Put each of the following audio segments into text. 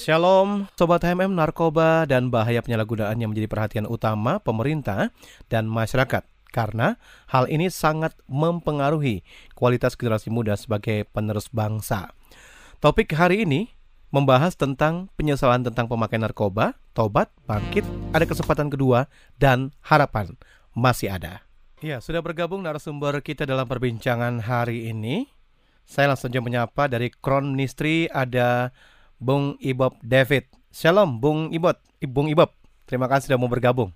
Shalom, Sobat HMM narkoba dan bahaya penyalahgunaan yang menjadi perhatian utama pemerintah dan masyarakat. Karena hal ini sangat mempengaruhi kualitas generasi muda sebagai penerus bangsa. Topik hari ini membahas tentang penyesalan tentang pemakaian narkoba, tobat, bangkit, ada kesempatan kedua, dan harapan masih ada. Ya, sudah bergabung narasumber kita dalam perbincangan hari ini. Saya langsung saja menyapa dari Kron Ministry ada Bung Ibob David. Shalom Bung Ibob, Bung Ibob. Terima kasih sudah mau bergabung.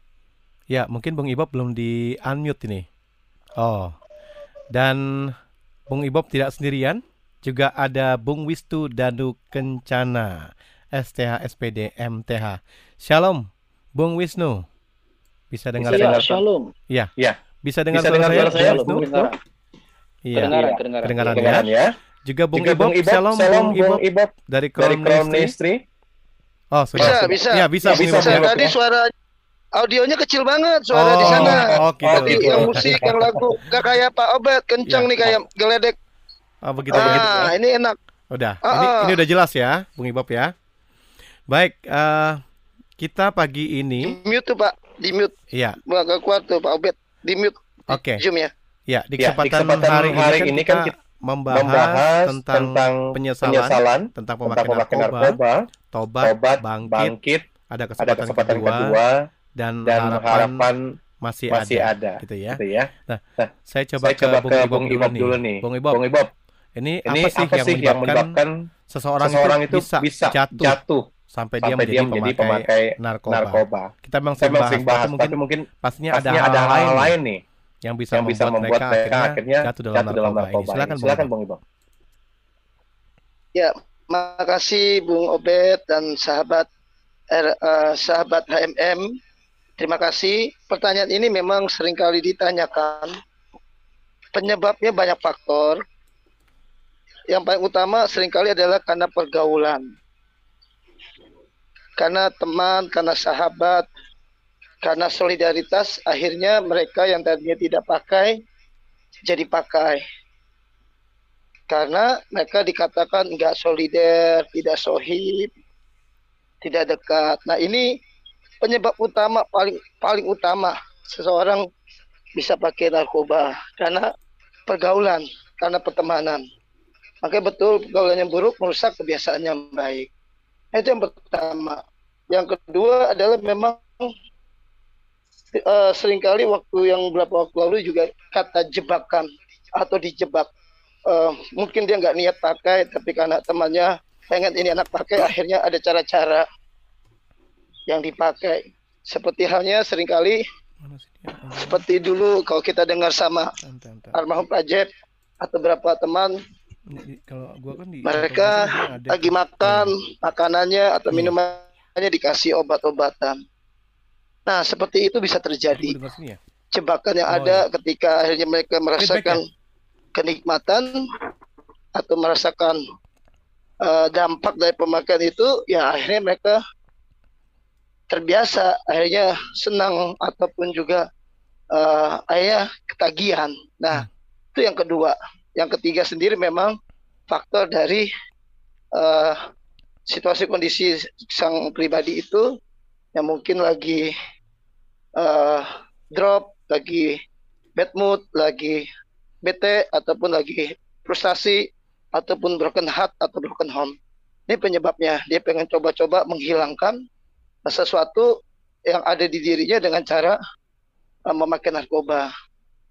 Ya, mungkin Bung Ibob belum di unmute ini. Oh. Dan Bung Ibob tidak sendirian, juga ada Bung Wistu Danu Kencana, STH SPD MTH. Shalom Bung Wisnu. Bisa dengar Bisa dengar, Shalom. Ya. Ya. Bisa dengar Bisa suara dengar saya? suara saya, Bung Wisnu? Iya. Kedengaran, kedengaran. Kedengaran ya. Ya. Juga Bung Juga Ibob, Shalom, Bung Ibob Ibob dari dari Crown Ministry. Ministry. Oh, sudah. Bisa, bisa. Ya, bisa, Ya, Bung bisa, Ibob. Bisa, ya. Bung. tadi suara audionya kecil banget suara Oh, di sana. oh, gitu. Tadi gitu. yang musik, yang lagu, gak kayak Pak Obet, kencang Ya. nih kayak geledek. Oh, begitu, begitu. ah, ini enak. Udah. Ah, Ini ah. ini udah jelas ya, Bung Ibob ya. Baik, eh, kita pagi ini, Di mute tuh Pak, di mute. ya, Agak kuat tuh Pak Obet, di mute. oke. Zoom ya. Ya, di Ya, kesempatan, di kesempatan hari, hari ini, ini kan kan kita membahas, Membahas tentang, tentang penyesalan, penyesalan tentang tentang pemakaian narkoba, narkoba, tobat, tobat, bangkit, bangkit, ada ada kesempatan, kesempatan kedua, kedua, dan, dan harapan, harapan masih, masih ada, ada. gitu ya. Gitu ya. Saya coba Saya coba ke, ke Bung Ibob, dulu, nih. nih. Bung Ibob, Bung Ibob, ini, ini apa sih, yang, yang menyebabkan, menyebabkan seseorang, seseorang itu bisa, jatuh, jatuh sampai dia sampai menjadi, dia menjadi pemakai, pemakai narkoba. narkoba? Kita memang sering bahas, bahas, tapi mungkin tapi mungkin pastinya, pastinya ada hal lain, nih lain nih yang bisa, yang bisa membuat mereka akhirnya jatuh dalam jatuh dalam narkoba, narkoba. ini. Silakan, ini. Bung. Bung Ibob. Makasih Bung Obet dan sahabat R- eh, sahabat HMM. Terima kasih. Pertanyaan ini memang sering kali ditanyakan. Penyebabnya banyak faktor. Yang paling utama sering kali adalah karena pergaulan. Karena teman, karena sahabat, karena solidaritas, akhirnya mereka yang tadinya tidak pakai jadi pakai. Karena mereka dikatakan nggak solider, tidak sohib, tidak dekat. Nah ini penyebab utama paling paling utama seseorang bisa pakai narkoba karena pergaulan, karena pertemanan. Makanya betul pergaulan yang buruk merusak kebiasaan yang baik. Nah, Itu yang pertama. Yang kedua adalah memang eh, sering kali waktu yang beberapa waktu lalu juga kata jebakan atau dijebak. Eh, mungkin dia nggak niat pakai, tapi karena temannya pengen ini anak pakai, akhirnya ada cara-cara yang dipakai. Seperti halnya sering kali seperti dulu kalau kita dengar sama almarhum Pak Jeb atau beberapa teman kalau gua kan di mereka lagi makan makanannya atau Hmm. minumannya dikasih obat-obatan. Nah, seperti itu bisa terjadi. ya. Jebakan yang Oh, ada ketika akhirnya mereka merasakan ya? kenikmatan atau merasakan eh, dampak dari pemakaian itu, ya akhirnya mereka terbiasa, akhirnya senang ataupun juga eh, akhirnya ketagihan. Nah, itu yang kedua. Yang ketiga sendiri memang faktor dari eh, situasi kondisi sang pribadi itu yang mungkin lagi eh, drop, lagi bad mood, lagi bete ataupun lagi frustasi ataupun broken heart atau broken home. Ini penyebabnya. Dia pengen coba-coba menghilangkan sesuatu yang ada di dirinya dengan cara uh, memakai narkoba.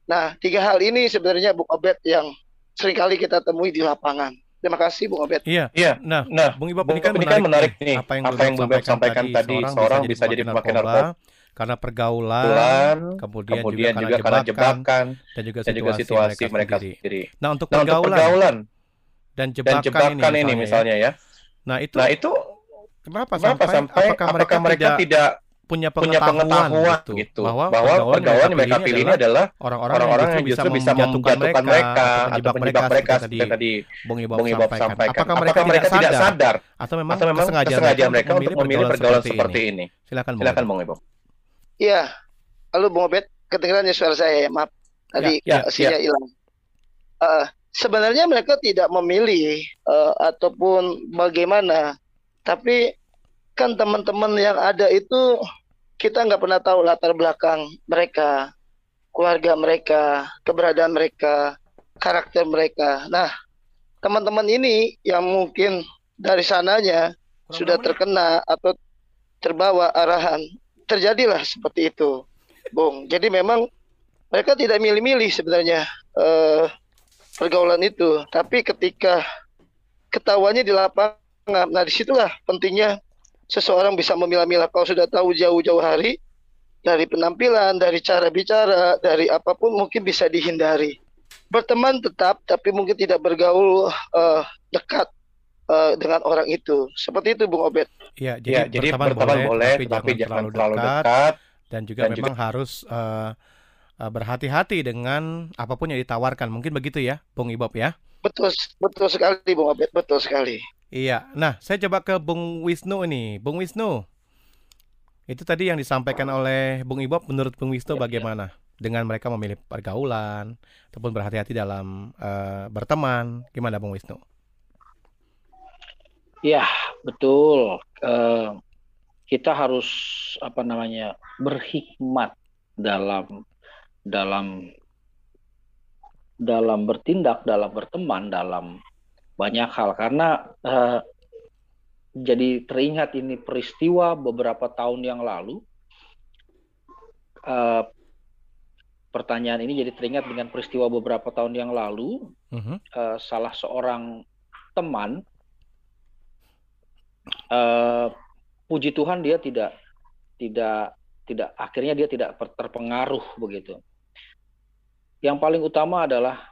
Nah, tiga hal ini sebenarnya Bung Obet yang sering kali kita temui di lapangan. Terima kasih Bung Obet. Iya. Iya. Nah, Nah, Bung Ibob Bung ini kan menarik, kan menarik nih. Apa yang Apa yang Bung Ibob sampaikan tadi, seorang bisa jadi pemakai narkoba, karena pergaulan, kemudian, kemudian juga, juga karena jebakan, dan juga dan situasi, juga situasi mereka, mereka sendiri. sendiri. Nah, untuk Nah, untuk pergaulan, pergaulan dan dan jebakan, jebakan ini, ini misalnya, ya. misalnya ya. Nah, itu Nah, itu kenapa, kenapa sampai apakah, apakah mereka tidak tidak punya punya pengetahuan, pengetahuan gitu, gitu bahwa, bahwa pergaulan yang mereka pilih ini adalah orang-orang yang yang justru bisa menjatuhkan menjatuhkan mereka atau menjebak menjebak mereka seperti tadi Bung Ibob sampaikan. sampaikan. Apakah mereka, mereka tidak sadar atau memang, atau memang kesengajaan, kesengajaan mereka untuk memilih pergaulan seperti ini? ini? Silakan, Bung Ibob. Iya. Halo Bung Obed, kedengeran ya suara saya ya? Maaf. Tadi Ya, ya, sinyal hilang. Eh, sebenarnya mereka tidak memilih eh, ataupun bagaimana, tapi kan teman-teman yang ada itu kita nggak pernah tahu latar belakang mereka, keluarga mereka, keberadaan mereka, karakter mereka. Nah, teman-teman ini yang mungkin dari sananya sudah terkena atau terbawa arahan, terjadilah seperti itu, Bung. Jadi memang mereka tidak milih-milih sebenarnya eh, pergaulan itu, tapi ketika ketahuannya di lapangan, nah di situlah pentingnya seseorang bisa memilah-milah. Kalau sudah tahu jauh-jauh hari dari penampilan, dari cara bicara, dari apa pun mungkin bisa dihindari. Berteman tetap, tapi mungkin tidak bergaul eh, dekat eh, dengan orang itu. Seperti itu, Bung Obed. Ya, Ya, jadi, jadi berteman, berteman boleh, tapi, tetapi jangan, jangan terlalu dekat. dan juga dan memang harus eh, eh, berhati-hati dengan apa pun yang ditawarkan. Mungkin begitu ya, Bung Ibob ya. Betul, betul sekali, Bung Obed. Betul sekali. Iya. Nah, saya coba ke Bung Wisnu ini. Bung Wisnu. Itu tadi yang disampaikan oleh Bung Ibob menurut Bung Wisnu bagaimana? Dengan mereka memilih pergaulan ataupun berhati-hati dalam eh, berteman. Gimana Bung Wisnu? Ya, betul. Eh, kita harus apa namanya berhikmat dalam dalam dalam bertindak, dalam berteman, dalam banyak hal. Karena eh, jadi teringat ini peristiwa beberapa tahun yang lalu. Eh, pertanyaan ini jadi teringat dengan peristiwa beberapa tahun yang lalu. Mhm. eh, salah seorang teman eh, puji Tuhan dia tidak tidak tidak akhirnya dia tidak terpengaruh begitu. Yang paling utama adalah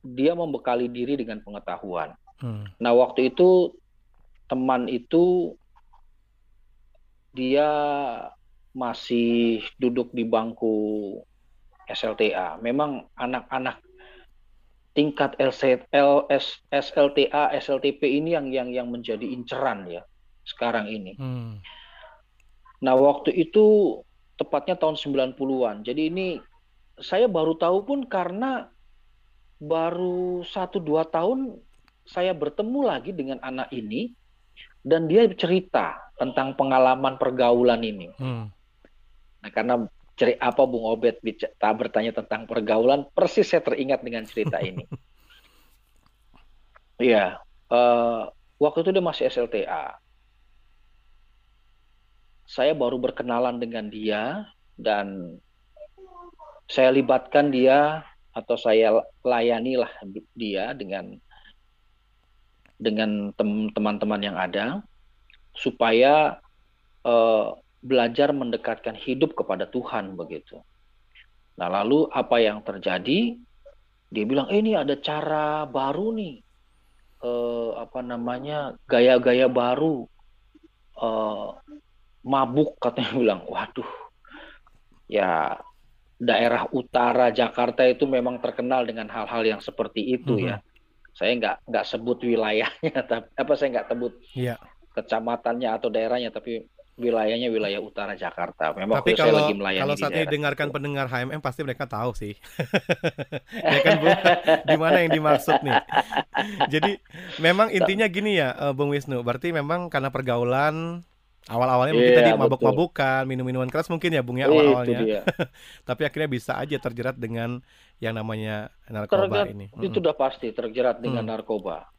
dia membekali diri dengan pengetahuan. Hmm. Nah, waktu itu teman itu dia masih duduk di bangku SLTA. Memang anak-anak tingkat LC, LS, SLTA, SLTP ini yang yang yang menjadi inceran ya sekarang ini. Hmm. Nah, waktu itu tepatnya tahun 90-an. Jadi ini saya baru tahu pun karena baru satu dua tahun saya bertemu lagi dengan anak ini dan dia cerita tentang pengalaman pergaulan ini. Hmm. Nah, karena ceri apa Bung Obed bica- tak bertanya tentang pergaulan, persis saya teringat dengan cerita ini. Iya, eh, waktu itu dia masih SLTA. Saya baru berkenalan dengan dia dan saya libatkan dia atau saya layanilah dia dengan dengan tem- teman-teman yang ada supaya eh, belajar mendekatkan hidup kepada Tuhan begitu. Nah, lalu apa yang terjadi? Dia bilang, eh, ini ada cara baru nih, eh, apa namanya, gaya-gaya baru, eh, mabuk katanya bilang, waduh, ya daerah utara Jakarta itu memang terkenal dengan hal-hal yang seperti itu Mhm. ya. Saya nggak nggak sebut wilayahnya, tapi apa saya nggak sebut Iya. kecamatannya atau daerahnya, tapi wilayahnya wilayah utara Jakarta. Memang Tapi saya kalau lagi melayani kalau saat ini dengarkan itu. pendengar HMM pasti mereka tahu sih. ya kan Bu? Di mana yang dimaksud nih? Jadi memang intinya gini ya, eh, Bung Wisnu. Berarti memang karena pergaulan awal-awalnya mungkin Iya, tadi mabuk-mabukan, minum-minuman keras mungkin ya Bung ya awal-awalnya. Tapi akhirnya bisa aja terjerat dengan yang namanya narkoba Terjerat ini. itu Mm-mm. udah pasti terjerat dengan Hmm. narkoba.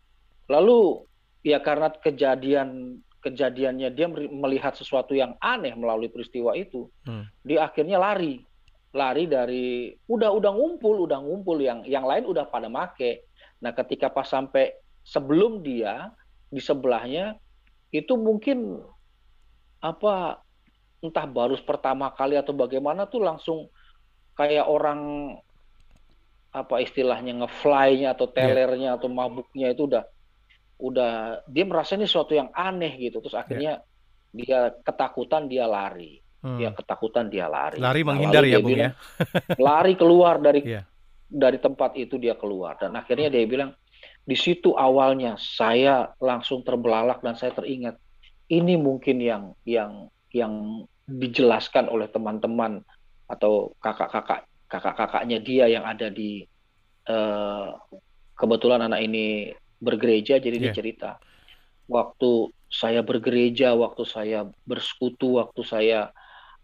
Lalu ya karena kejadian kejadiannya dia melihat sesuatu yang aneh melalui peristiwa itu, Hmm. dia akhirnya lari, lari dari udah udah ngumpul, udah ngumpul yang yang lain udah pada make. Nah ketika pas sampai sebelum dia di sebelahnya itu mungkin apa entah baru pertama kali atau bagaimana tuh langsung kayak orang apa istilahnya ngefly-nya atau telernya atau mabuknya itu udah udah dia merasa ini sesuatu yang aneh gitu terus akhirnya dia ketakutan dia lari Hmm. dia ketakutan dia lari Lari Nah, menghindar ya, Bung bilang, ya. lari keluar dari Iya. dari tempat itu dia keluar dan akhirnya dia bilang di situ awalnya saya langsung terbelalak dan saya teringat ini mungkin yang yang yang dijelaskan oleh teman-teman atau kakak-kakak kakak-kakaknya dia yang ada di eh, kebetulan anak ini bergereja jadi Iya. dia cerita waktu saya bergereja waktu saya bersekutu waktu saya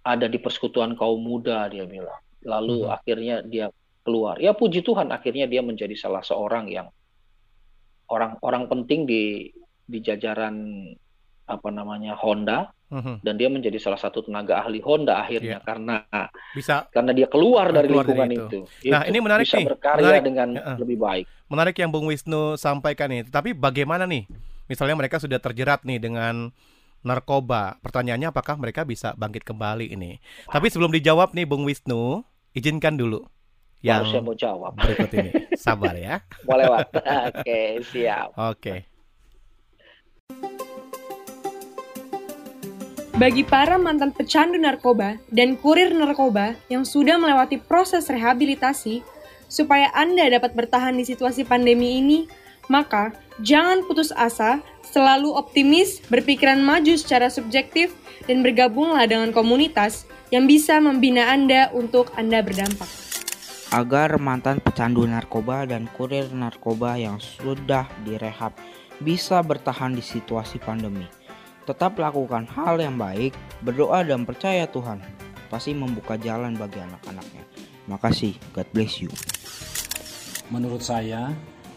ada di persekutuan kaum muda dia bilang lalu Mhm. akhirnya dia keluar ya puji Tuhan akhirnya dia menjadi salah seorang yang orang orang penting di di jajaran apa namanya Honda Mhm. dan dia menjadi salah satu tenaga ahli Honda akhirnya Iya. karena Bisa karena dia keluar dari Keluar dari lingkungan itu. itu. Nah, Itu ini menarik bisa nih, berkarya menarik. dengan Heeh. lebih baik. menarik yang Bung Wisnu sampaikan nih. Tapi bagaimana nih? Misalnya mereka sudah terjerat nih dengan narkoba. Pertanyaannya apakah mereka bisa bangkit kembali ini? Tapi sebelum dijawab nih Bung Wisnu, izinkan dulu yang saya mau jawab. berikut ini. Sabar ya. Lewat. Oke, siap. Oke. Bagi para mantan pecandu narkoba dan kurir narkoba yang sudah melewati proses rehabilitasi, supaya Anda dapat bertahan di situasi pandemi ini, maka jangan putus asa, selalu optimis, berpikiran maju secara subjektif, dan bergabunglah dengan komunitas yang bisa membina Anda untuk Anda berdampak. agar mantan pecandu narkoba dan kurir narkoba yang sudah direhab bisa bertahan di situasi pandemi. Tetap lakukan hal yang baik, berdoa dan percaya Tuhan pasti membuka jalan bagi anak-anaknya. Makasih, God bless you. menurut saya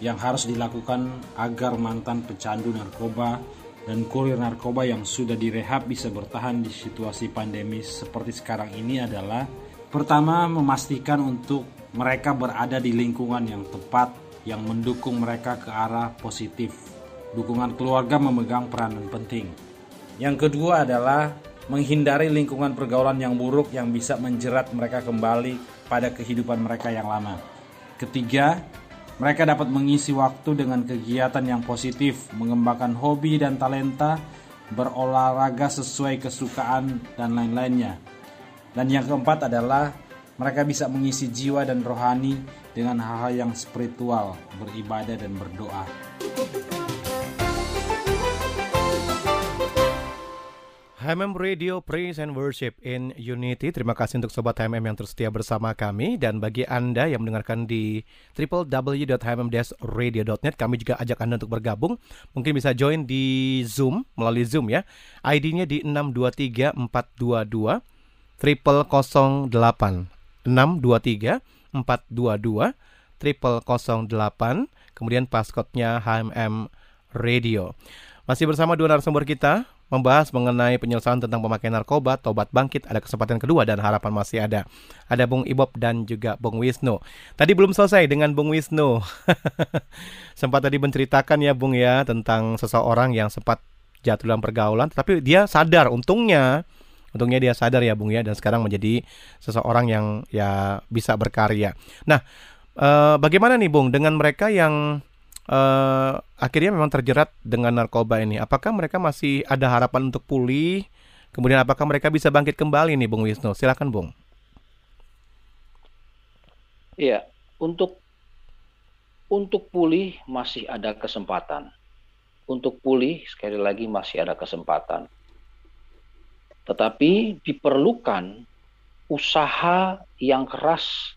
yang harus dilakukan agar mantan pecandu narkoba dan kurir narkoba yang sudah direhab bisa bertahan di situasi pandemi seperti sekarang ini adalah pertama memastikan untuk mereka berada di lingkungan yang tepat yang mendukung mereka ke arah positif. Dukungan keluarga memegang peranan penting. Yang kedua adalah menghindari lingkungan pergaulan yang buruk yang bisa menjerat mereka kembali pada kehidupan mereka yang lama. Ketiga, mereka dapat mengisi waktu dengan kegiatan yang positif, mengembangkan hobi dan talenta, berolahraga sesuai kesukaan, dan lain-lainnya. Dan yang keempat adalah mereka bisa mengisi jiwa dan rohani dengan hal-hal yang spiritual, beribadah dan berdoa. HMM Radio Praise and Worship in Unity. Terima kasih untuk sobat HMM yang terus setia bersama kami dan bagi Anda yang mendengarkan di www.hmm-radio.net kami juga ajak Anda untuk bergabung. Mungkin bisa join di Zoom melalui Zoom ya. ID-nya di 623422 triple 08 623 422 triple 08 kemudian passcode-nya HMM Radio. Masih bersama dua narasumber kita membahas mengenai penyelesaian tentang pemakaian narkoba, tobat bangkit, ada kesempatan kedua dan harapan masih ada. Ada Bung Ibob dan juga Bung Wisnu. Tadi belum selesai dengan Bung Wisnu. sempat tadi menceritakan ya Bung ya tentang seseorang yang sempat jatuh dalam pergaulan, tapi dia sadar untungnya Untungnya dia sadar ya Bung ya dan sekarang menjadi seseorang yang ya bisa berkarya. Nah, eh, bagaimana nih Bung dengan mereka yang eh, akhirnya memang terjerat dengan narkoba ini? Apakah mereka masih ada harapan untuk pulih? Kemudian apakah mereka bisa bangkit kembali nih Bung Wisnu? Silakan Bung. Iya, untuk untuk pulih masih ada kesempatan. Untuk pulih sekali lagi masih ada kesempatan. Tetapi diperlukan usaha yang keras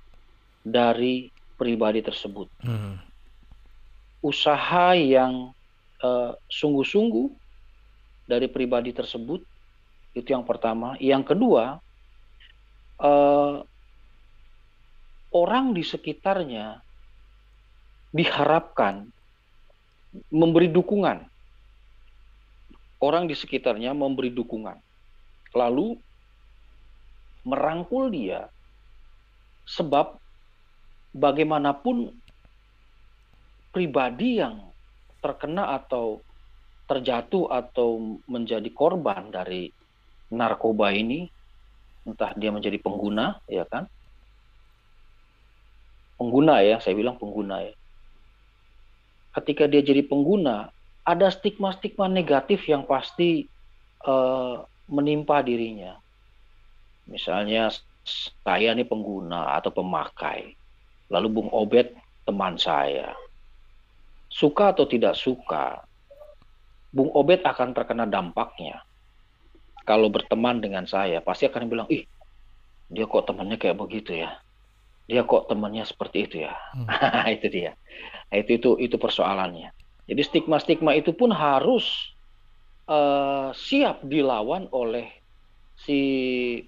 dari pribadi tersebut. Hmm. Usaha yang eh, sungguh-sungguh dari pribadi tersebut itu yang pertama. Yang kedua, eh, orang di sekitarnya diharapkan memberi dukungan. Orang di sekitarnya memberi dukungan. Lalu merangkul dia sebab bagaimanapun pribadi yang terkena atau terjatuh atau menjadi korban dari narkoba ini, entah dia menjadi pengguna, ya kan? Pengguna ya, saya bilang pengguna ya. Ketika dia jadi pengguna, ada stigma-stigma negatif yang pasti uh, menimpa dirinya. Misalnya saya ini pengguna atau pemakai, lalu Bung Obet teman saya. Suka atau tidak suka, Bung Obet akan terkena dampaknya. Kalau berteman dengan saya, pasti akan bilang, ih, dia kok temannya kayak begitu ya. Dia kok temannya seperti itu ya. Hmm. itu dia. Nah, itu itu itu persoalannya. Jadi stigma-stigma itu pun harus uh, siap dilawan oleh si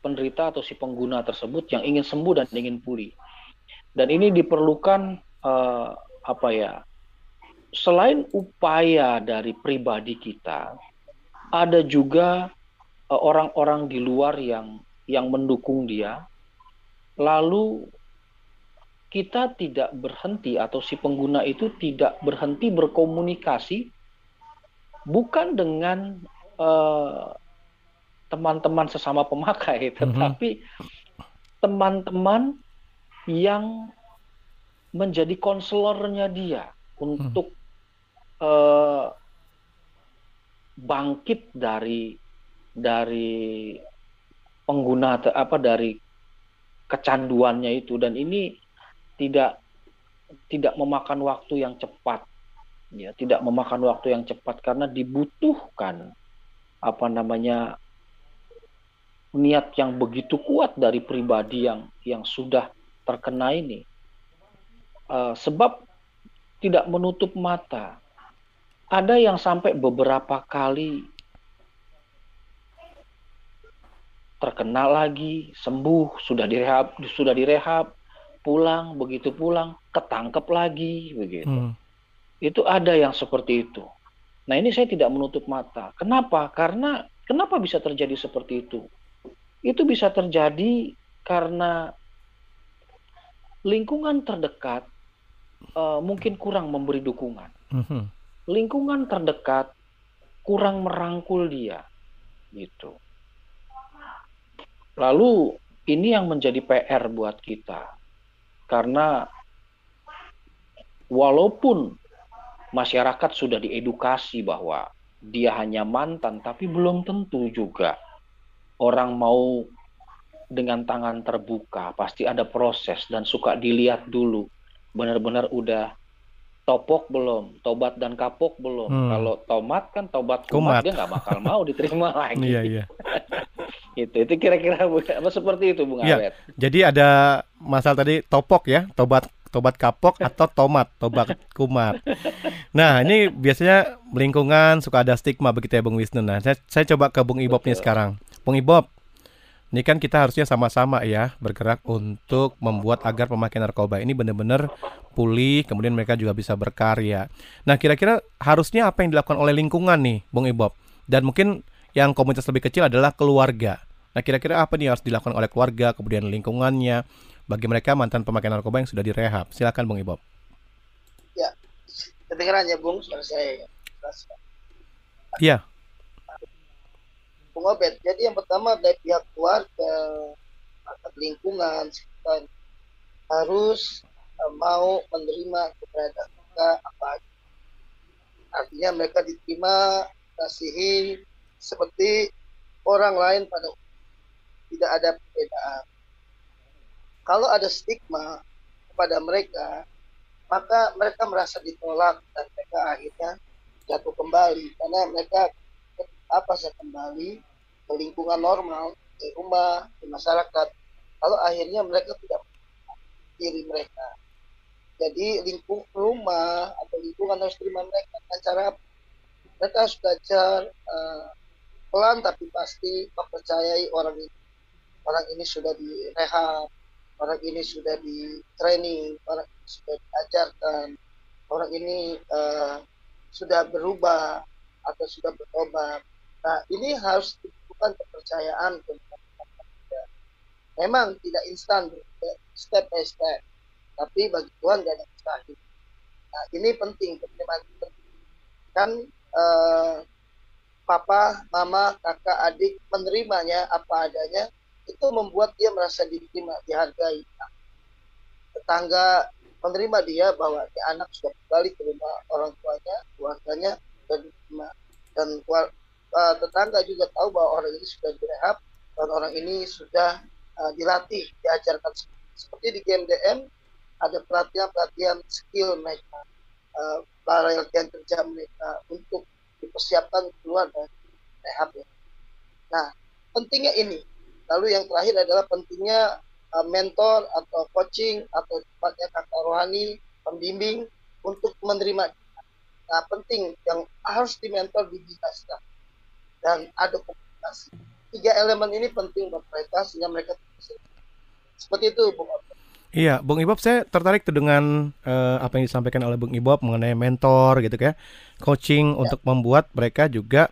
penderita atau si pengguna tersebut yang ingin sembuh dan ingin pulih. Dan ini diperlukan uh, apa ya selain upaya dari pribadi kita, ada juga eh, orang-orang di luar yang yang mendukung dia. Lalu kita tidak berhenti atau si pengguna itu tidak berhenti berkomunikasi bukan dengan eh, teman-teman sesama pemakai, mhm. tetapi teman-teman yang menjadi konselornya dia untuk uh, bangkit dari dari pengguna apa dari kecanduannya itu. Dan ini tidak tidak memakan waktu yang cepat. Ya tidak memakan waktu yang cepat karena dibutuhkan apa namanya niat yang begitu kuat dari pribadi yang yang sudah terkena ini. Uh, sebab tidak menutup mata ada yang sampai beberapa kali terkena lagi, sembuh, sudah direhab, sudah direhab, pulang, begitu pulang, ketangkep lagi, begitu. Hmm. Itu ada yang seperti itu. Nah ini saya tidak menutup mata. Kenapa? Karena kenapa bisa terjadi seperti itu? Itu bisa terjadi karena lingkungan terdekat uh, mungkin kurang memberi dukungan. Mm -hmm lingkungan terdekat kurang merangkul dia gitu. Lalu ini yang menjadi PR buat kita. Karena walaupun masyarakat sudah diedukasi bahwa dia hanya mantan, tapi belum tentu juga orang mau dengan tangan terbuka. Pasti ada proses dan suka dilihat dulu. Benar-benar udah topok belum, tobat dan kapok belum. Hmm. Kalau tomat kan tobat kumat, kumat. dia nggak bakal mau diterima lagi. Iya iya. itu itu kira-kira apa seperti itu Bung ya, Jadi ada masalah tadi topok ya, tobat tobat kapok atau tomat, tobat kumat. Nah ini biasanya lingkungan suka ada stigma begitu ya Bung Wisnu. Nah saya, saya coba ke Bung Ibob nih sekarang. Bung Ibob, ini kan kita harusnya sama-sama ya bergerak untuk membuat agar pemakai narkoba ini benar-benar pulih, kemudian mereka juga bisa berkarya. Nah, kira-kira harusnya apa yang dilakukan oleh lingkungan nih, Bung Ibob? Dan mungkin yang komunitas lebih kecil adalah keluarga. Nah, kira-kira apa nih yang harus dilakukan oleh keluarga, kemudian lingkungannya, bagi mereka mantan pemakai narkoba yang sudah direhab? Silakan, Bung Ibob. Ya, kedengaran ya, Bung, suara saya. Iya. Bung. Jadi yang pertama dari pihak keluarga, atau lingkungan sekitar. Harus uh, mau menerima keberadaan kita apa artinya mereka diterima kasihi seperti orang lain pada tidak ada perbedaan. Kalau ada stigma kepada mereka maka mereka merasa ditolak dan mereka akhirnya jatuh kembali. Karena mereka apa saya kembali ke lingkungan normal di rumah di masyarakat. Kalau akhirnya mereka tidak diri mereka. Jadi lingkung rumah atau lingkungan harus terima mereka dengan cara mereka harus belajar uh, pelan tapi pasti mempercayai orang ini. Orang ini sudah direhab orang ini sudah di training orang ini sudah diajarkan orang ini uh, sudah berubah atau sudah bertobat Nah, ini harus dibutuhkan kepercayaan. Memang tidak instan, step by step. Tapi bagi Tuhan tidak ada mustahil. Nah, ini penting, penting. Kan uh, papa, mama, kakak, adik menerimanya apa adanya, itu membuat dia merasa diterima, dihargai. tetangga menerima dia bahwa dia anak sudah kembali ke rumah orang tuanya, keluarganya dan. Dan uh, tetangga juga tahu bahwa orang ini sudah direhab dan orang ini sudah uh, dilatih, diajarkan seperti di GMDM ada pelatihan-pelatihan skill mereka, uh, pelatihan kerja mereka untuk dipersiapkan keluar dari rehab ya. Nah, pentingnya ini. Lalu yang terakhir adalah pentingnya uh, mentor atau coaching atau tempatnya kakak rohani, pembimbing untuk menerima. Nah, penting yang harus dimentor dibina dan ada komunikasi. Tiga elemen ini penting buat mereka sehingga mereka seperti itu, Bung Iya, Bung Ibob, saya tertarik tuh dengan uh, apa yang disampaikan oleh Bung Ibob mengenai mentor gitu ya, coaching ya. untuk membuat mereka juga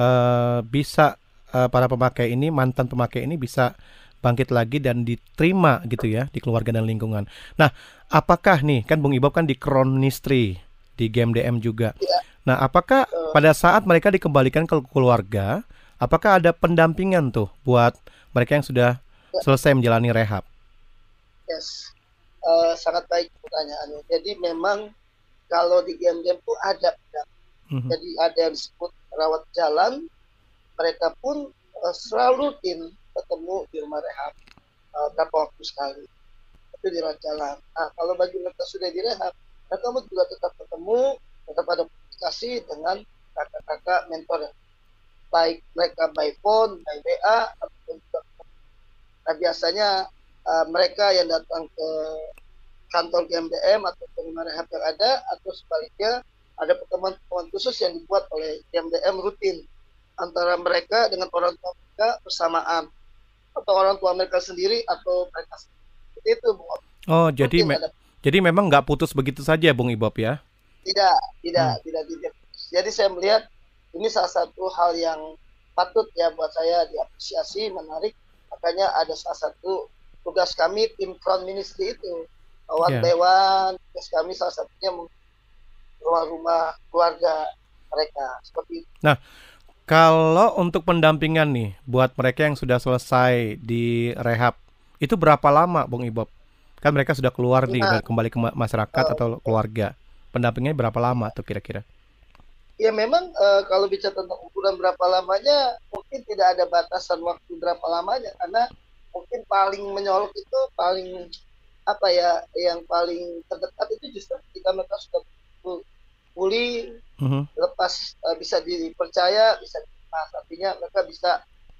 uh, bisa uh, para pemakai ini mantan pemakai ini bisa bangkit lagi dan diterima gitu ya di keluarga dan lingkungan. Nah, apakah nih kan Bung Ibob kan di Kronistri di GMDM juga. Ya. Nah, apakah pada saat mereka dikembalikan ke keluarga, apakah ada pendampingan tuh buat mereka yang sudah ya. selesai menjalani rehab? Yes, uh, sangat baik pertanyaannya. Jadi memang kalau di game-game itu ada, mm-hmm. jadi ada yang disebut rawat jalan. Mereka pun uh, selalu rutin ketemu di rumah rehab uh, berapa waktu sekali. Itu di rawat jalan. Nah, kalau bagi mereka sudah direhab, mereka juga tetap ketemu, tetap ada komunikasi dengan kakak-kakak mentor baik mereka by phone, by WA, ataupun juga Nah biasanya uh, mereka yang datang ke kantor GMDM atau penerima rehab yang ada atau sebaliknya ada pertemuan-pertemuan khusus yang dibuat oleh GMDM rutin antara mereka dengan orang tua mereka bersamaan atau orang tua mereka sendiri atau mereka sendiri. itu Bung Oh jadi me ada. jadi memang nggak putus begitu saja Bung Ibob ya? Tidak tidak hmm. tidak tidak. Jadi saya melihat ini salah satu hal yang patut ya buat saya diapresiasi menarik makanya ada salah satu tugas kami tim front ministry itu one yeah. one tugas kami salah satunya rumah-rumah keluarga mereka seperti itu. Nah, kalau untuk pendampingan nih buat mereka yang sudah selesai di rehab itu berapa lama, Bung Ibob? Kan mereka sudah keluar nih nah, kembali ke masyarakat uh, atau keluarga. Pendampingnya berapa lama tuh kira-kira? Ya memang uh, kalau bicara tentang ukuran berapa lamanya mungkin tidak ada batasan waktu berapa lamanya karena mungkin paling menyolok itu paling apa ya yang paling terdekat itu justru ketika mereka sudah pulih uh-huh. lepas uh, bisa dipercaya bisa dilepas artinya mereka bisa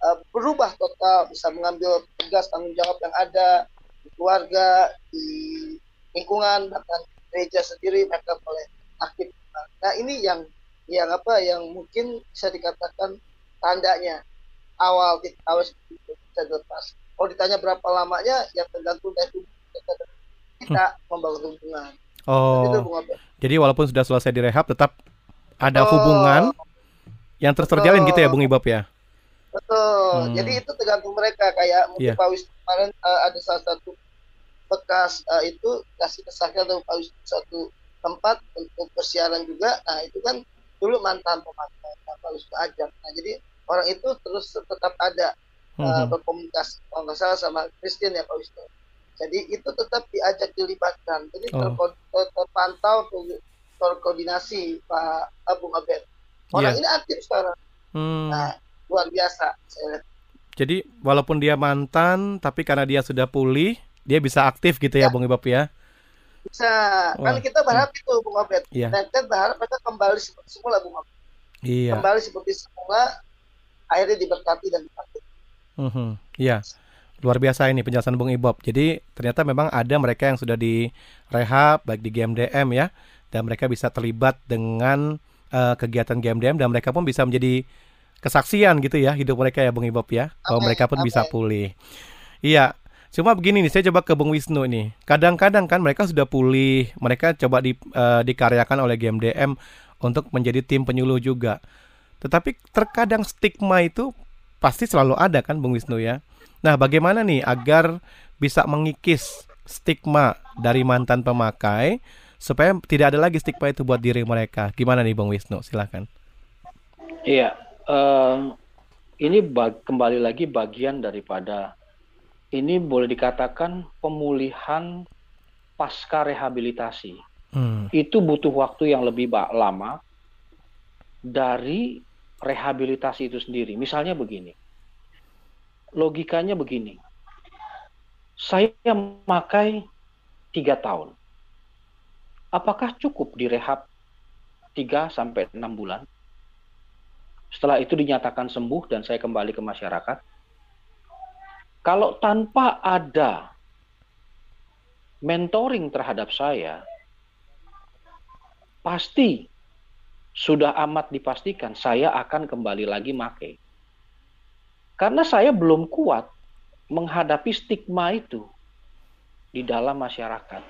uh, berubah total bisa mengambil tugas tanggung jawab yang ada di keluarga di lingkungan bahkan gereja sendiri mereka boleh aktif. Nah ini yang yang apa yang mungkin bisa dikatakan tandanya. Awal awal bisa dilepas kalau ditanya berapa lamanya ya tergantung dari kita hmm. membangun hubungan. Oh. Jadi walaupun sudah selesai direhab tetap ada oh. hubungan yang terus terjalin gitu ya Bung Ibab ya? Betul. Hmm. jadi itu tergantung mereka. Kayak mungkin yeah. Pak Wisnu kemarin uh, ada salah satu bekas uh, itu kasih kesaksian atau Pak Wisnu satu tempat untuk persiaran juga nah itu kan dulu mantan pemakai Pak Wisnu ajak nah jadi orang itu terus tetap ada uh, berkomunikasi kalau nggak salah sama Christian ya Pak Wisnu. Jadi itu tetap diajak dilibatkan. Jadi oh. terpantau terkoordinasi Pak Abu Abed. Orang yeah. ini aktif sekarang. Hmm. Nah, luar biasa saya Jadi walaupun dia mantan, tapi karena dia sudah pulih, dia bisa aktif gitu ya, ya Bung Ibab ya? Bisa. Kan kita berharap hmm. itu Bung Abed. Yeah. Dan kita berharap mereka kembali seperti semula Bung Abed. Iya. Kembali seperti semula, akhirnya diberkati dan dipakai. Mm-hmm. Ya, luar biasa ini penjelasan Bung Ibob. Jadi ternyata memang ada mereka yang sudah di rehab baik di GMDM ya, dan mereka bisa terlibat dengan uh, kegiatan GMDM dan mereka pun bisa menjadi kesaksian gitu ya hidup mereka ya Bung Ibob ya, bahwa mereka pun bisa pulih. Iya, cuma begini nih, saya coba ke Bung Wisnu nih. Kadang-kadang kan mereka sudah pulih, mereka coba di, uh, dikaryakan oleh GMDM untuk menjadi tim penyuluh juga. Tetapi terkadang stigma itu pasti selalu ada kan Bung Wisnu ya. Nah, bagaimana nih agar bisa mengikis stigma dari mantan pemakai supaya tidak ada lagi stigma itu buat diri mereka. Gimana nih Bung Wisnu? Silakan. Iya, uh, ini kembali lagi bagian daripada ini boleh dikatakan pemulihan pasca rehabilitasi. Hmm. Itu butuh waktu yang lebih lama dari rehabilitasi itu sendiri. Misalnya begini, logikanya begini, saya memakai tiga tahun, apakah cukup direhab tiga sampai enam bulan? Setelah itu dinyatakan sembuh dan saya kembali ke masyarakat. Kalau tanpa ada mentoring terhadap saya, pasti sudah amat dipastikan saya akan kembali lagi make. Karena saya belum kuat menghadapi stigma itu di dalam masyarakat.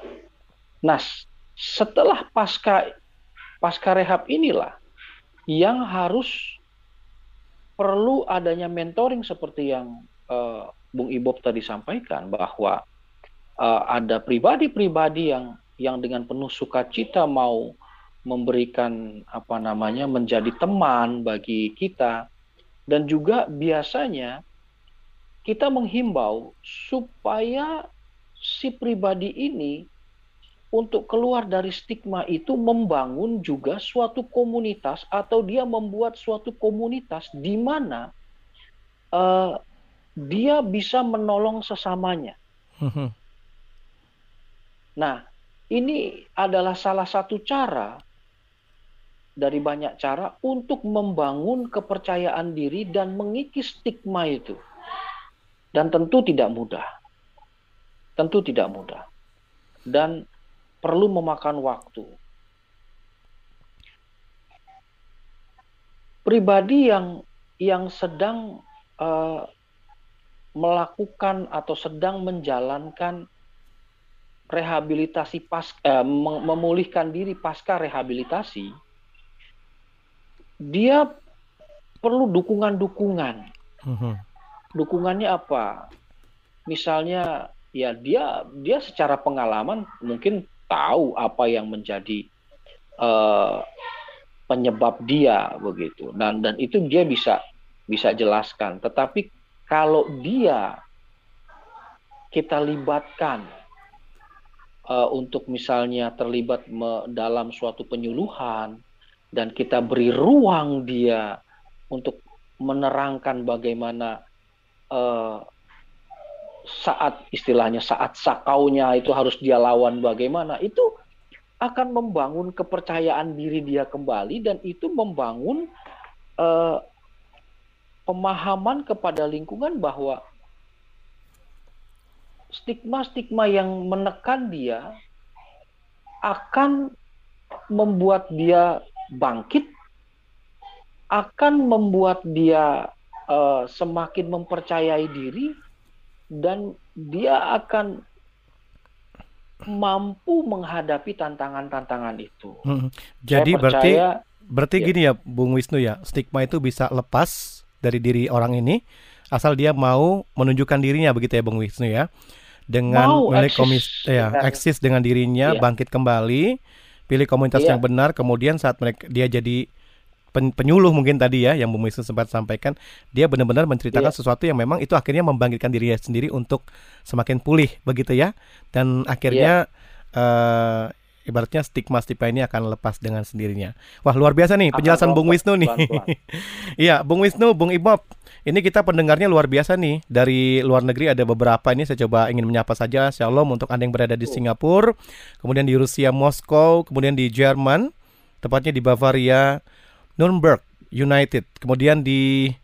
Nah, setelah pasca pasca rehab inilah yang harus perlu adanya mentoring seperti yang uh, Bung Ibob tadi sampaikan bahwa uh, ada pribadi-pribadi yang yang dengan penuh sukacita mau memberikan apa namanya menjadi teman bagi kita. Dan juga biasanya kita menghimbau supaya si pribadi ini untuk keluar dari stigma itu membangun juga suatu komunitas atau dia membuat suatu komunitas di mana uh, dia bisa menolong sesamanya. Mhm. Nah, ini adalah salah satu cara dari banyak cara untuk membangun kepercayaan diri dan mengikis stigma itu. Dan tentu tidak mudah. Tentu tidak mudah. Dan perlu memakan waktu. Pribadi yang yang sedang uh, melakukan atau sedang menjalankan rehabilitasi pas uh, memulihkan diri pasca rehabilitasi, dia perlu dukungan-dukungan. Uh-huh. Dukungannya apa? Misalnya ya dia dia secara pengalaman mungkin tahu apa yang menjadi uh, penyebab dia begitu dan dan itu dia bisa bisa jelaskan tetapi kalau dia kita libatkan uh, untuk misalnya terlibat me, dalam suatu penyuluhan dan kita beri ruang dia untuk menerangkan bagaimana uh, saat istilahnya saat sakaunya itu harus dia lawan bagaimana itu akan membangun kepercayaan diri dia kembali dan itu membangun uh, pemahaman kepada lingkungan bahwa stigma-stigma yang menekan dia akan membuat dia bangkit, akan membuat dia uh, semakin mempercayai diri, dan dia akan mampu menghadapi tantangan-tantangan itu. Hmm. Jadi berarti berarti ya. gini ya Bung Wisnu ya, stigma itu bisa lepas dari diri orang ini asal dia mau menunjukkan dirinya begitu ya Bung Wisnu ya. Dengan mau komis ya, eksis dengan dirinya, ya. bangkit kembali, pilih komunitas ya. yang benar, kemudian saat mereka dia jadi penyuluh mungkin tadi ya yang Bu Wisnu sempat sampaikan dia benar-benar menceritakan yeah. sesuatu yang memang itu akhirnya membangkitkan dirinya sendiri untuk semakin pulih begitu ya dan akhirnya yeah. uh, ibaratnya stigma-stigma ini akan lepas dengan sendirinya. Wah luar biasa nih penjelasan Bung Wisnu nih. Iya Bung Wisnu, Bung Ibob, ini kita pendengarnya luar biasa nih dari luar negeri ada beberapa ini saya coba ingin menyapa saja Shalom untuk anda yang berada di Singapura, kemudian di Rusia Moskow, kemudian di Jerman, tepatnya di Bavaria, Nuremberg United, kemudian di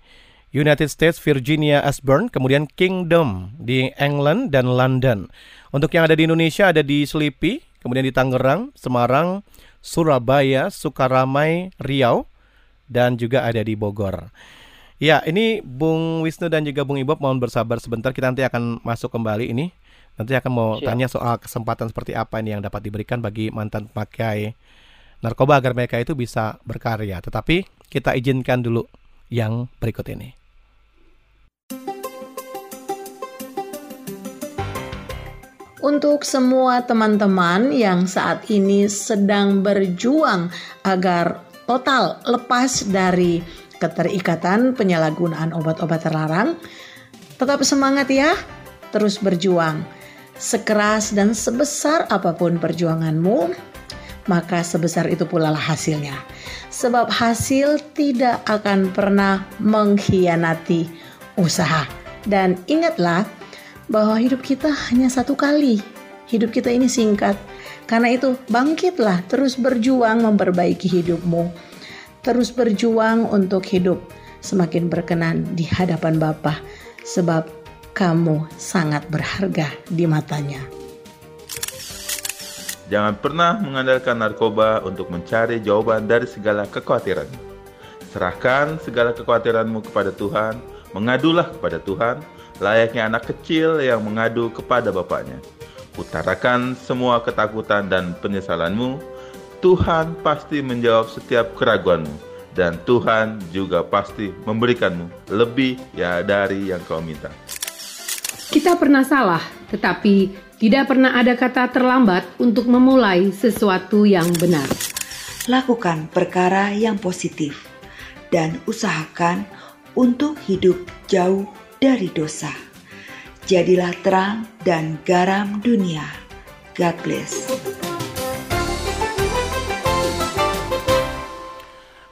United States Virginia Ashburn, kemudian Kingdom di England dan London. Untuk yang ada di Indonesia ada di Selipi, kemudian di Tangerang, Semarang, Surabaya, Sukaramai, Riau, dan juga ada di Bogor. Ya, ini Bung Wisnu dan juga Bung Ibob mohon bersabar sebentar. Kita nanti akan masuk kembali ini. Nanti akan mau Siap. tanya soal kesempatan seperti apa ini yang dapat diberikan bagi mantan pemakai narkoba agar mereka itu bisa berkarya. Tetapi kita izinkan dulu yang berikut ini. Untuk semua teman-teman yang saat ini sedang berjuang agar total lepas dari keterikatan penyalahgunaan obat-obat terlarang. Tetap semangat ya, terus berjuang. Sekeras dan sebesar apa pun perjuanganmu, maka sebesar itu pula lah hasilnya. Sebab hasil tidak akan pernah mengkhianati usaha. Dan ingatlah bahwa hidup kita hanya satu kali. Hidup kita ini singkat. Karena itu bangkitlah terus berjuang memperbaiki hidupmu. Terus berjuang untuk hidup semakin berkenan di hadapan Bapa sebab kamu sangat berharga di matanya. Jangan pernah mengandalkan narkoba untuk mencari jawaban dari segala kekhawatiran. Serahkan segala kekhawatiranmu kepada Tuhan, mengadulah kepada Tuhan, layaknya anak kecil yang mengadu kepada bapaknya. Utarakan semua ketakutan dan penyesalanmu, Tuhan pasti menjawab setiap keraguanmu, dan Tuhan juga pasti memberikanmu lebih ya dari yang kau minta. Kita pernah salah, tetapi tidak pernah ada kata terlambat untuk memulai sesuatu yang benar. Lakukan perkara yang positif dan usahakan untuk hidup jauh dari dosa. Jadilah terang dan garam dunia. God bless.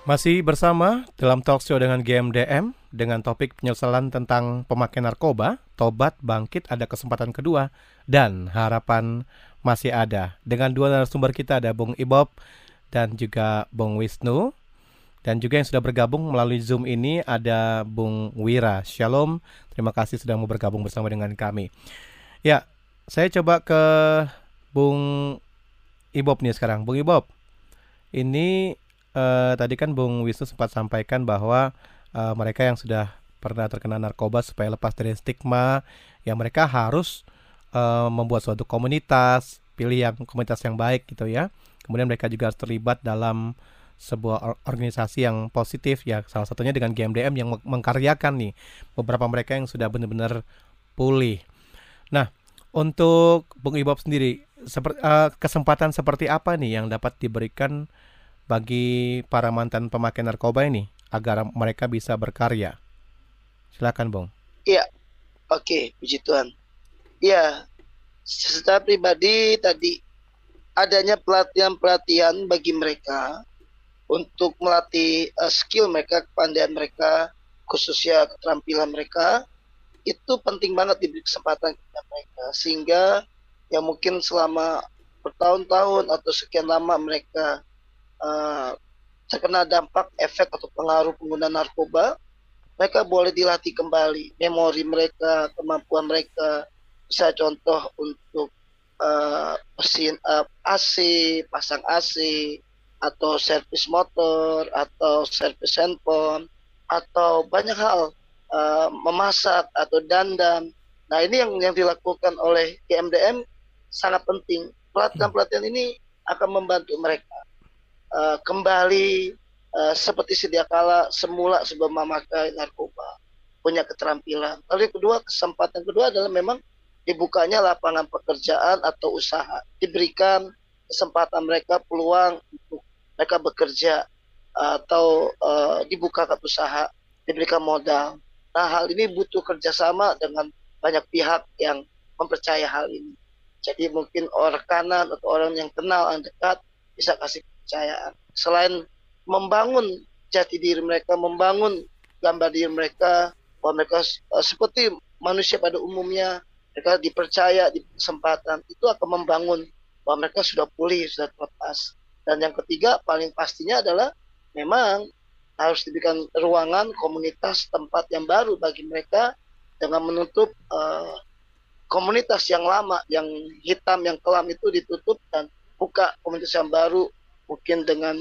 Masih bersama dalam talk show dengan GMDM dengan topik penyesalan tentang pemakaian narkoba, tobat, bangkit, ada kesempatan kedua, dan harapan masih ada. Dengan dua narasumber kita ada Bung Ibob dan juga Bung Wisnu. Dan juga yang sudah bergabung melalui Zoom ini ada Bung Wira. Shalom, terima kasih sudah mau bergabung bersama dengan kami. Ya, saya coba ke Bung Ibob nih sekarang. Bung Ibob, ini uh, tadi kan Bung Wisnu sempat sampaikan bahwa uh, mereka yang sudah pernah terkena narkoba supaya lepas dari stigma, yang mereka harus uh, membuat suatu komunitas, pilih yang komunitas yang baik gitu ya. Kemudian mereka juga harus terlibat dalam sebuah organisasi yang positif ya salah satunya dengan GMDM yang mengkaryakan nih beberapa mereka yang sudah benar-benar pulih. Nah, untuk Bung Ibob sendiri, uh, kesempatan seperti apa nih yang dapat diberikan bagi para mantan pemakai narkoba ini agar mereka bisa berkarya? Silakan, Bung. Iya. Oke, puji Tuhan. Iya. Secara pribadi tadi adanya pelatihan-pelatihan bagi mereka untuk melatih uh, skill mereka, kepandaian mereka, khususnya keterampilan mereka itu penting banget diberi kesempatan kepada mereka sehingga ya mungkin selama bertahun-tahun atau sekian lama mereka uh, terkena dampak efek atau pengaruh pengguna narkoba, mereka boleh dilatih kembali memori mereka, kemampuan mereka. Bisa contoh untuk uh, mesin uh, AC, pasang AC, atau servis motor, atau servis handphone, atau banyak hal uh, memasak atau dandan. Nah ini yang yang dilakukan oleh KMDM sangat penting. Pelatihan-pelatihan ini akan membantu mereka uh, kembali uh, seperti sedia kala semula sebelum memakai narkoba punya keterampilan. Lalu yang kedua kesempatan kedua adalah memang dibukanya lapangan pekerjaan atau usaha diberikan kesempatan mereka peluang untuk mereka bekerja atau uh, dibukakan usaha diberikan modal. Nah hal ini butuh kerjasama dengan banyak pihak yang mempercaya hal ini. Jadi mungkin orang kanan atau orang yang kenal yang dekat bisa kasih kepercayaan. Selain membangun jati diri mereka, membangun gambar diri mereka, bahwa mereka uh, seperti manusia pada umumnya, mereka dipercaya di kesempatan, itu akan membangun bahwa mereka sudah pulih, sudah terlepas. Dan yang ketiga, paling pastinya adalah memang harus diberikan ruangan, komunitas, tempat yang baru bagi mereka dengan menutup uh, komunitas yang lama, yang hitam, yang kelam itu ditutup dan buka komunitas yang baru mungkin dengan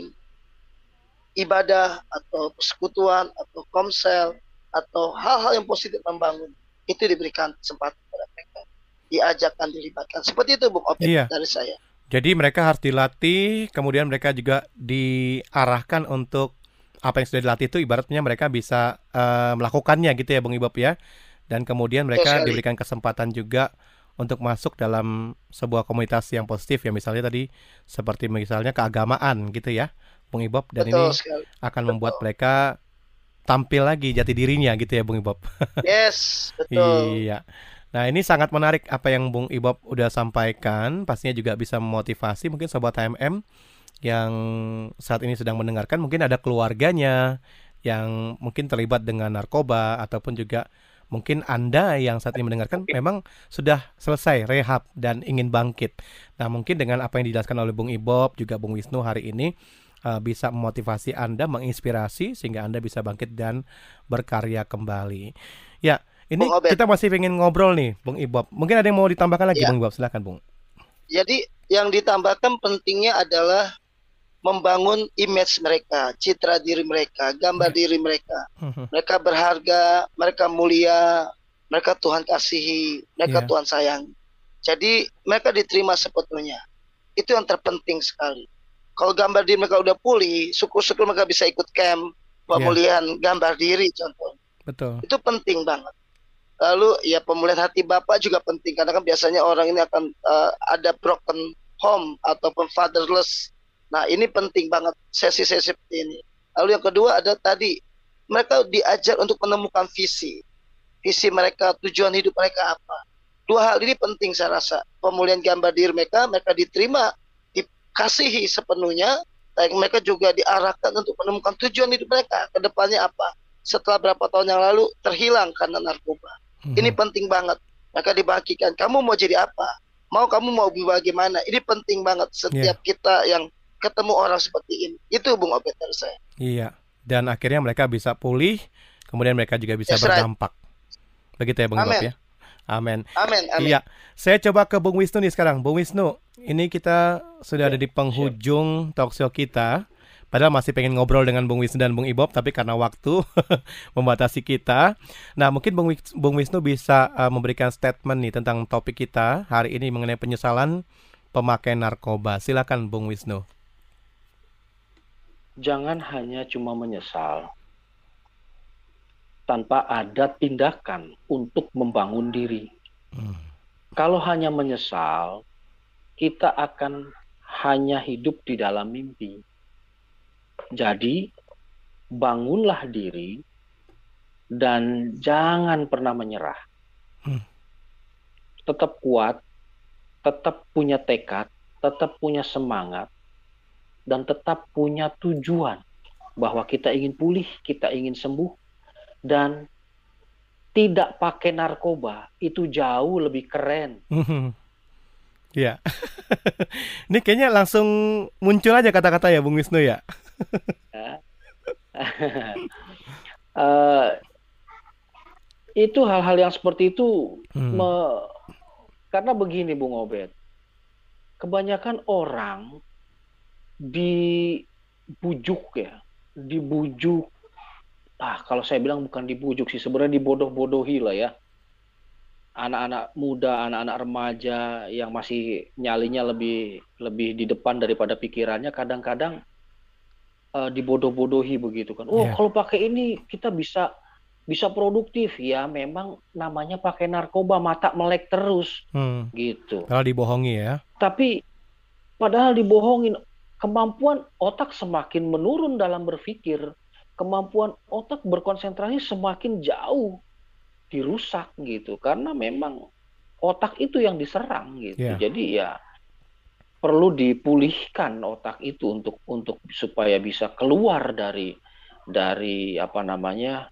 ibadah atau persekutuan atau komsel atau hal-hal yang positif membangun. Itu diberikan kesempatan kepada mereka diajakkan dilibatkan. Seperti itu Bung Opet iya. dari saya jadi mereka harus dilatih kemudian mereka juga diarahkan untuk apa yang sudah dilatih itu ibaratnya mereka bisa uh, melakukannya gitu ya Bung Ibob ya dan kemudian mereka diberikan kesempatan juga untuk masuk dalam sebuah komunitas yang positif ya misalnya tadi seperti misalnya keagamaan gitu ya Bung Ibob dan Betul ini sekali. akan Betul. membuat mereka tampil lagi jati dirinya gitu ya Bung Ibob. Yes, betul. iya. Nah ini sangat menarik apa yang Bung Ibob udah sampaikan. Pastinya juga bisa memotivasi mungkin sobat HMM yang saat ini sedang mendengarkan. Mungkin ada keluarganya yang mungkin terlibat dengan narkoba ataupun juga mungkin Anda yang saat ini mendengarkan memang sudah selesai rehab dan ingin bangkit. Nah mungkin dengan apa yang dijelaskan oleh Bung Ibob juga Bung Wisnu hari ini uh, bisa memotivasi Anda, menginspirasi sehingga Anda bisa bangkit dan berkarya kembali. Ya, ini kita masih ingin ngobrol nih, Bung Ibob. Mungkin ada yang mau ditambahkan lagi, ya. Bung Ibob? Silakan, Bung. Jadi yang ditambahkan pentingnya adalah membangun image mereka, citra diri mereka, gambar diri mereka. Mhm. Mereka berharga, mereka mulia, mereka Tuhan kasihi, mereka yeah. Tuhan sayang. Jadi mereka diterima sepenuhnya. Itu yang terpenting sekali. Kalau gambar diri mereka udah pulih, syukur-syukur mereka bisa ikut camp pemulihan yeah. gambar diri contoh. Betul. Itu penting banget. Lalu ya pemulihan hati Bapak juga penting karena kan biasanya orang ini akan uh, ada broken home ataupun fatherless. Nah, ini penting banget sesi-sesi seperti ini. Lalu yang kedua ada tadi mereka diajar untuk menemukan visi. Visi mereka, tujuan hidup mereka apa. Dua hal ini penting saya rasa. Pemulihan gambar diri mereka, mereka diterima, dikasihi sepenuhnya, dan mereka juga diarahkan untuk menemukan tujuan hidup mereka ke depannya apa. Setelah berapa tahun yang lalu terhilang karena narkoba. Hmm. Ini penting banget. Maka dibagikan. Kamu mau jadi apa? Mau kamu mau bagaimana? Ini penting banget setiap yeah. kita yang ketemu orang seperti ini. Itu Bung Obed dari saya. Iya. Dan akhirnya mereka bisa pulih, kemudian mereka juga bisa yes, berdampak. Right. Begitu ya Bung Bob ya. Amin. Amin. Amin. Iya. Saya coba ke Bung Wisnu nih sekarang. Bung Wisnu, ini kita sudah ada di penghujung talkshow kita. Padahal masih pengen ngobrol dengan Bung Wisnu dan Bung Ibob, tapi karena waktu membatasi kita. Nah, mungkin Bung, Bung Wisnu bisa uh, memberikan statement nih tentang topik kita hari ini mengenai penyesalan pemakai narkoba. Silakan Bung Wisnu. Jangan hanya cuma menyesal tanpa ada tindakan untuk membangun diri. Hmm. Kalau hanya menyesal, kita akan hanya hidup di dalam mimpi. Jadi, bangunlah diri dan jangan pernah menyerah. Hmm. Tetap kuat, tetap punya tekad, tetap punya semangat, dan tetap punya tujuan bahwa kita ingin pulih, kita ingin sembuh, dan tidak pakai narkoba itu jauh lebih keren. Ya, ini kayaknya langsung muncul aja kata-kata ya, Bung Wisnu ya uh, itu hal-hal yang seperti itu hmm. me, karena begini Bung Obed. Kebanyakan orang dibujuk ya dibujuk. Ah kalau saya bilang bukan dibujuk sih sebenarnya dibodoh-bodohi lah ya. Anak-anak muda, anak-anak remaja yang masih nyalinya lebih lebih di depan daripada pikirannya kadang-kadang uh, dibodoh-bodohi begitu kan. Oh, yeah. kalau pakai ini kita bisa bisa produktif ya memang namanya pakai narkoba mata melek terus hmm. gitu. Kalau dibohongi ya. Tapi padahal dibohongin kemampuan otak semakin menurun dalam berpikir, kemampuan otak berkonsentrasi semakin jauh dirusak gitu karena memang otak itu yang diserang gitu. Yeah. Jadi ya perlu dipulihkan otak itu untuk untuk supaya bisa keluar dari dari apa namanya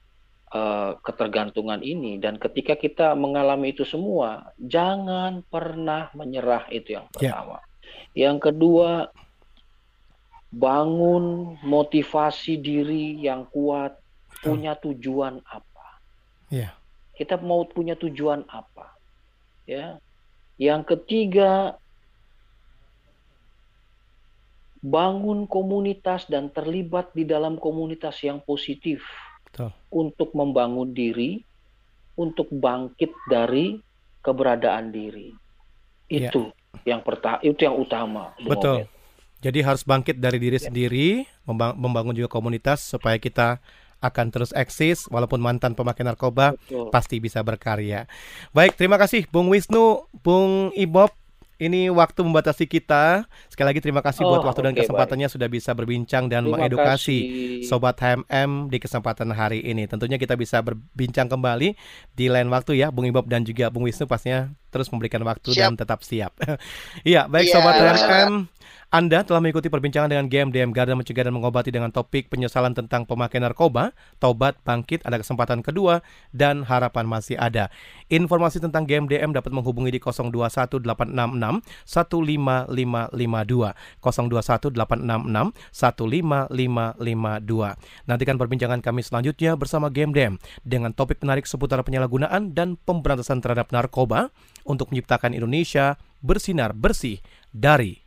uh, ketergantungan ini dan ketika kita mengalami itu semua jangan pernah menyerah itu yang ya. pertama. Yeah. Yang kedua bangun motivasi diri yang kuat punya tujuan apa? Yeah. Kita mau punya tujuan apa? Ya. Yang ketiga bangun komunitas dan terlibat di dalam komunitas yang positif Betul. untuk membangun diri, untuk bangkit dari keberadaan diri. Iya. Itu ya. yang pertama, itu yang utama. Betul. Jadi harus bangkit dari diri ya. sendiri, membangun juga komunitas supaya kita akan terus eksis walaupun mantan pemakai narkoba Betul. pasti bisa berkarya. Baik, terima kasih Bung Wisnu, Bung Ibob ini waktu membatasi kita. Sekali lagi terima kasih buat Oh, waktu dan oke, kesempatannya sudah bisa berbincang dan Terima mengedukasi kasih. Sobat HMM di kesempatan hari ini. Tentunya kita bisa berbincang kembali di lain waktu ya, Bung Ibob dan juga Bung Wisnu pastinya terus memberikan waktu Siap. dan tetap siap. Iya, baik Iya. Sobat HMM. Anda telah mengikuti perbincangan dengan GMDM Garda Mencegah dan Mengobati dengan topik penyesalan tentang pemakaian narkoba, tobat, bangkit, ada kesempatan kedua, dan harapan masih ada. Informasi tentang GMDM dapat menghubungi di 021866 15552 021866 15552. Nantikan perbincangan kami selanjutnya bersama GMDM dengan topik menarik seputar penyalahgunaan dan pemberantasan terhadap narkoba untuk menciptakan Indonesia bersinar bersih dari